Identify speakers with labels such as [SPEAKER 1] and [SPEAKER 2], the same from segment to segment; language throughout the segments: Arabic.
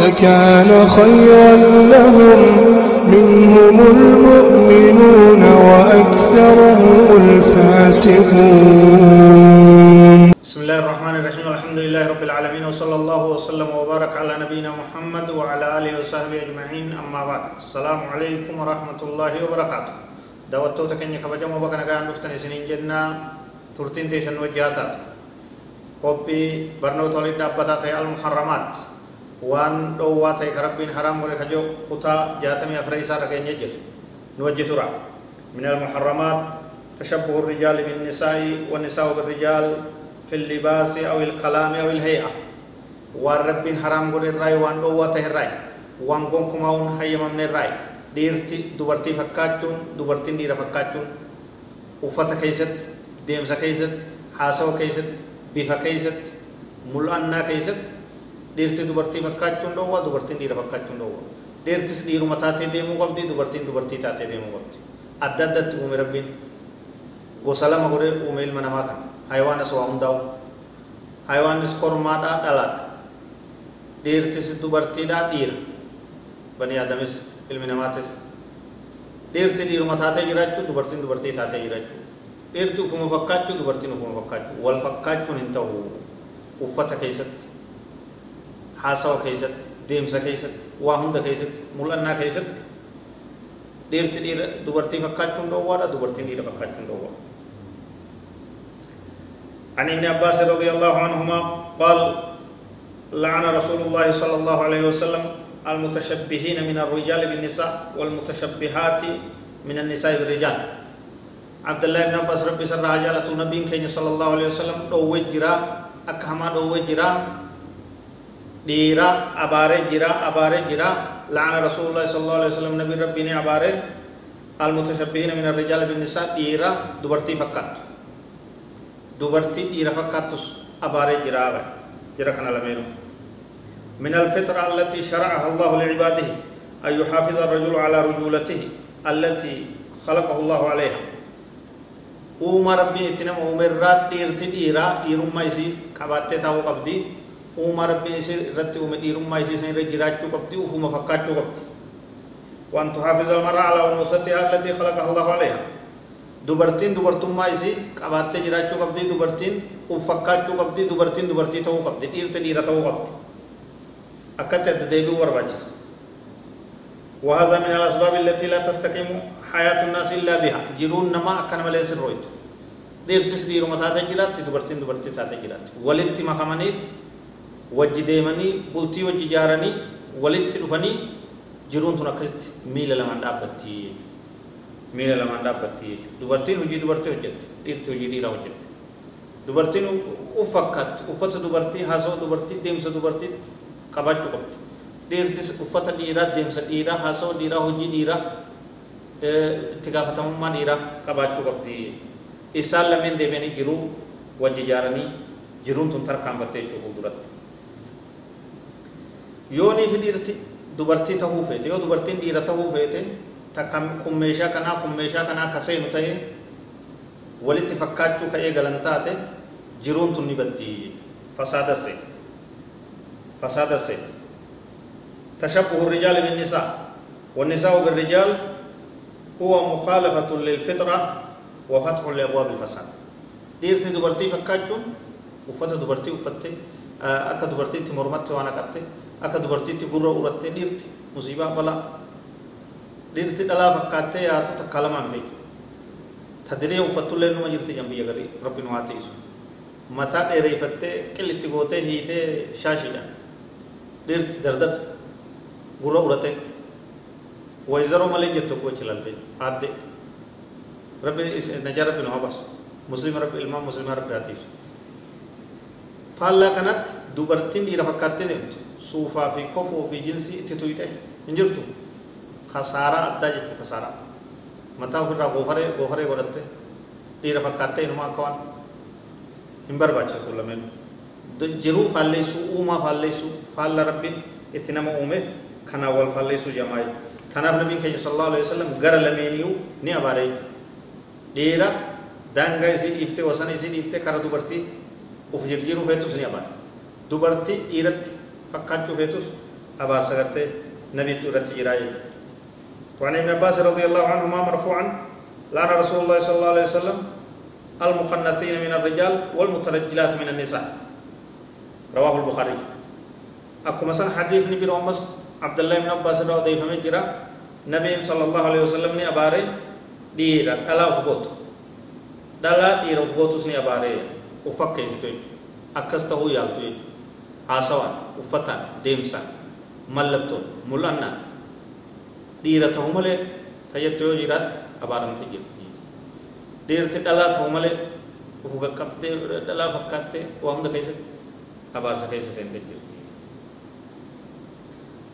[SPEAKER 1] لكان خيرا لهم منهم المؤمنون وأكثرهم الفاسقون.
[SPEAKER 2] بسم الله الرحمن الرحيم. الحمد لله رب العالمين وصلى الله وسلم وبارك على نبينا محمد وعلى آله وصحبه أجمعين. أما بعد السلام عليكم ورحمة الله وبركاته. دعوتو تكني كبجم وبكنا كان نفتن سنين جنة ترتين تيسن وجهاتات. قبي برنو تولد دابتا تي المحرمات وان دووا تي كربين حرام ولي كجو قطا جاتمي أفريسا ركين يجل نوجه ترى من المحرمات تشبه الرجال بالنساء والنساء بالرجال في اللباس أو الكلام أو الهيئة والرب حرام قول الرأي وان دوته الرأي وان قنكم أون حيما من الرأي ديرتي دبرتي فكاتشون دبرتين دير فكاتشون وفتا كيست ديمسا كيست حاسو كيست بيفا كيست كيست ديرتي دبرتي فكاتشون دوا دبرتين دير فكاتشون دوا ديرتي ديرو متاتي ديمو قبدي دبرتين دبرتي تاتي ديمو قبدي أددت أمي ربين غسلما قول أمي المنما كان haywaanis waa hundaa'u haywaanis kormaadhaa dhalaadha dhiirtis dubartiidhaa dhiira bani aadamis ilmi namaatis dhiirti dhiiruma taatee jiraachuu dubartiin dubartii taatee jiraachuu dhiirti ufuma fakkaachuu dubartiin ufuma fakkaachuu wal fakkaachuun hin ta'u uffata keessatti haasawa keessatti deemsa keessatti waa hunda keessatti mul'annaa keessatti dhiirti dhiira dubartii fakkaachuun dhoowwaadha dubartiin dhiira fakkaachuun dhoowwaadha عن ابن عباس رضي الله عنهما قال لعن رسول الله صلى الله عليه وسلم المتشبهين من الرجال بالنساء والمتشبهات من النساء بالرجال. عبد الله بن عباس ربي سر جالة نبي كين صلى الله عليه وسلم دو جرا أكهما دو جرا أبارة جرا أبارة جرا لعن رسول الله صلى الله عليه وسلم نبي ربي أبارة المتشبهين من الرجال بالنساء ديرا دبرتي فكات dubartii dhiira fakkaattus abaaree jiraaba jira kana lameenu من الفطرة التي شرعها الله لعباده أن يحافظ الرجل على رجولته التي خلقه الله عليها uuma rabbiin itti nama uume irraa dhiirti dhiiraa dhiirummaa isii qabaattee taa'uu qabdi uuma rabbiin isii irratti uume dhiirummaa isii san irra jiraachuu qabdi ufuma fakkaachuu qabdi waan tuxaafiz almaraa alaa unusatiha allatii khalaqa allahu alaiha dubartiin dubartummaa isii qabaattee jiraachuu qabdi dubartiin uf fakkaachuu qabdi dubartiin dubartii ta'uu qabdi dhiirti dhiira ta'uu qabdi akkatti adda deebi'uu barbaachisa وهذا من الأسباب التي لا تستقيم حياة الناس إلا بها جرون نما أكن ملئ سرويت ديرتس ديرو متى تجرات دبرتين دبرتي تجرات ولت مكمنيت وجه ديمني بلتي وجه جارني ولت رفني جرون تنكست ميل لمن دابتي miila lamaan dhaabbatti jechuudha dubartiin hojii dubartii hojjette dhiirti hojii dhiiraa hojjette dubartiin uffakkaatti uffata dubartii haasawaa dubartii deemsa dubartiitti qabaachuu qabdi dhiirtis uffata dhiiraa deemsa dhiiraa haasawaa dhiiraa hojii dhiiraa itti gaafatamummaa dhiiraa qabaachuu qabdi isaan lameen deebi'anii jiruu wajji ijaaranii jiruun tun tarkaanfattee jechuudha fuulduratti يوني في ديرتي دوبرتي تهو فيت يو دوبرتين ديرة تهو فيت تكم كميشا كنا كميشا كنا كسي نتاي ولت فكاتو كأي غلنتا تي جيرون تني بنتي فسادة سي فسادة سي تشبه الرجال بالنساء والنساء بالرجال هو مخالفة للفطرة وفتح لأبواب الفساد ديرتي دوبرتي فكاتو وفتح دوبرتي وفتح أكا دوبرتي تمرمتي وأنا قطي أورتي ديرتي مصيبة بلا dhiirti dhalaa fakkaattee yaatu takka lamaan ta'e ta diree uffattullee numa jirti jan biyya garii rabbi nu haa ta'isu mataa dheereeffattee qillitti gootee hiitee shaashiidhaan dhiirti dardar gurra uratee wayzaroo malee jettu koo chilaltee aadde rabbi najaa rabbi nu haa muslima rabbi ilmaan muslima rabbi haa ta'isu faallaa kanatti dubartiin dhiira fakkaattee deemtu suufaa fi kofoo fi jinsii itti tuyxee hin jirtu khasaaraa addaa jechuudha khasaaraa mataa ofirraa goofaree goofaree godhatte dhiira fakkaattee inumaa akka waan hin barbaachisu kun lameen jiruu faalleessuu uumaa faalleessuu faalla rabbiin itti nama uume kanaan wal faalleessuu jamaa tanaaf nabiin keenya sallallahu alaihi wasallam gara lameeniyyuu ni jechuudha dhiira daangaa isii dhiiftee wasana isii dhiiftee kara dubartii uf jirjiiruu feetus ni abaara dubartii dhiiratti feetus abaarsa gartee nabiitu irratti jiraa jechuudha وعن ابن عباس رضي الله عنهما مرفوعا لعن رسول الله صلى الله عليه وسلم المخنثين من الرجال والمترجلات من النساء. رواه البخاري. أكو مثلا حديث نبي رومس عبد الله بن عباس رضي الله عنه نبي صلى الله عليه وسلم ني أباري ديرا ألا فبوت دلا ديرا فبوتس ني أباري. وفكي ستوي أكسته يالتوي haasawaan uffataan deemsaan mallattoon mul'annaan dhiira ta'u malee tayyattu yoo jiraatte abaaramtee jirti dhiirti dhalaa ta'u malee ufu qaqqabtee dhalaa fakkaattee waa hunda keessatti abaarsa keessa seentee jirti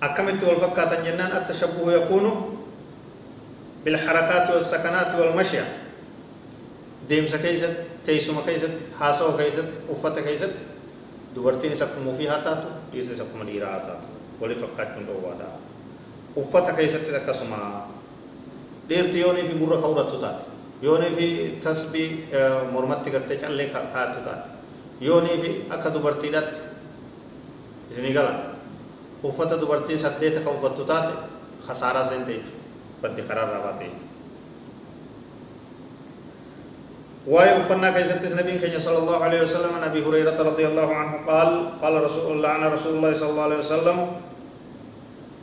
[SPEAKER 2] akkamitti wal fakkaatan jennaan attashabbuhu yakuunu bilharakaati wassakanaati walmashya deemsa keessatti teessuma keessatti haasawa keessatti uffata keessatti dubartiinis akkuma ofii haa taatu dhiirtis akkuma dhiiraa haa taatu waliin fakkaachuun dhoowwaadha uffata keessattis akkasuma dhiirti yoonii fi gurra ka'uudhattu taate yoonii fi tasbii mormatti gartee callee kaa'attu taate yoonii fi akka dubartiidhaatti isinii gala uffata dubartii saddeeta ka uffattu taate khasaaraa seente jechuudha badde karaarraa baate jechuudha waa'ee uffannaa keessattis nabiin keenya صلى الله عليه وسلم عن ابي هريرة رضي الله عنه قال قال رسول الله عن رسول الله صلى الله عليه وسلم.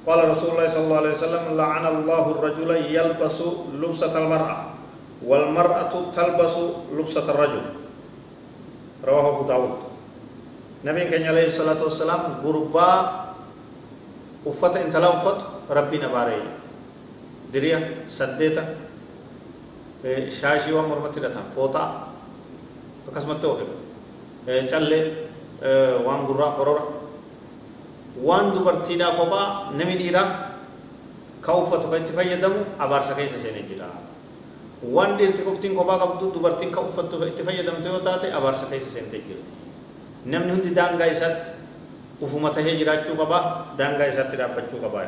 [SPEAKER 2] قال رسول الله صلى الله عليه وسلم لعن الله الرجل يلبس لبسة المرأة والمرأة تلبس لبسة الرجل. رواه أبو داود. نبي كان عليه الصلاة والسلام غربا وفت انت لا وفت ربي نباري. دريا سديتا. Shaashii waan mormatti hidhatan fooxaa akkasumatti of hidhu callee waan gurraa korora waan dubartiidhaa kophaa nami dhiiraa ka uffatu ka itti fayyadamu abaarsa keessa seenee jira waan dhiirti qoftiin kophaa qabdu dubartiin ka uffattu itti fayyadamtu yoo taate abaarsa keessa seentee jirti namni hundi daangaa isaatti ufuma tahee jiraachuu qabaa daangaa isaatti dhaabbachuu qabaa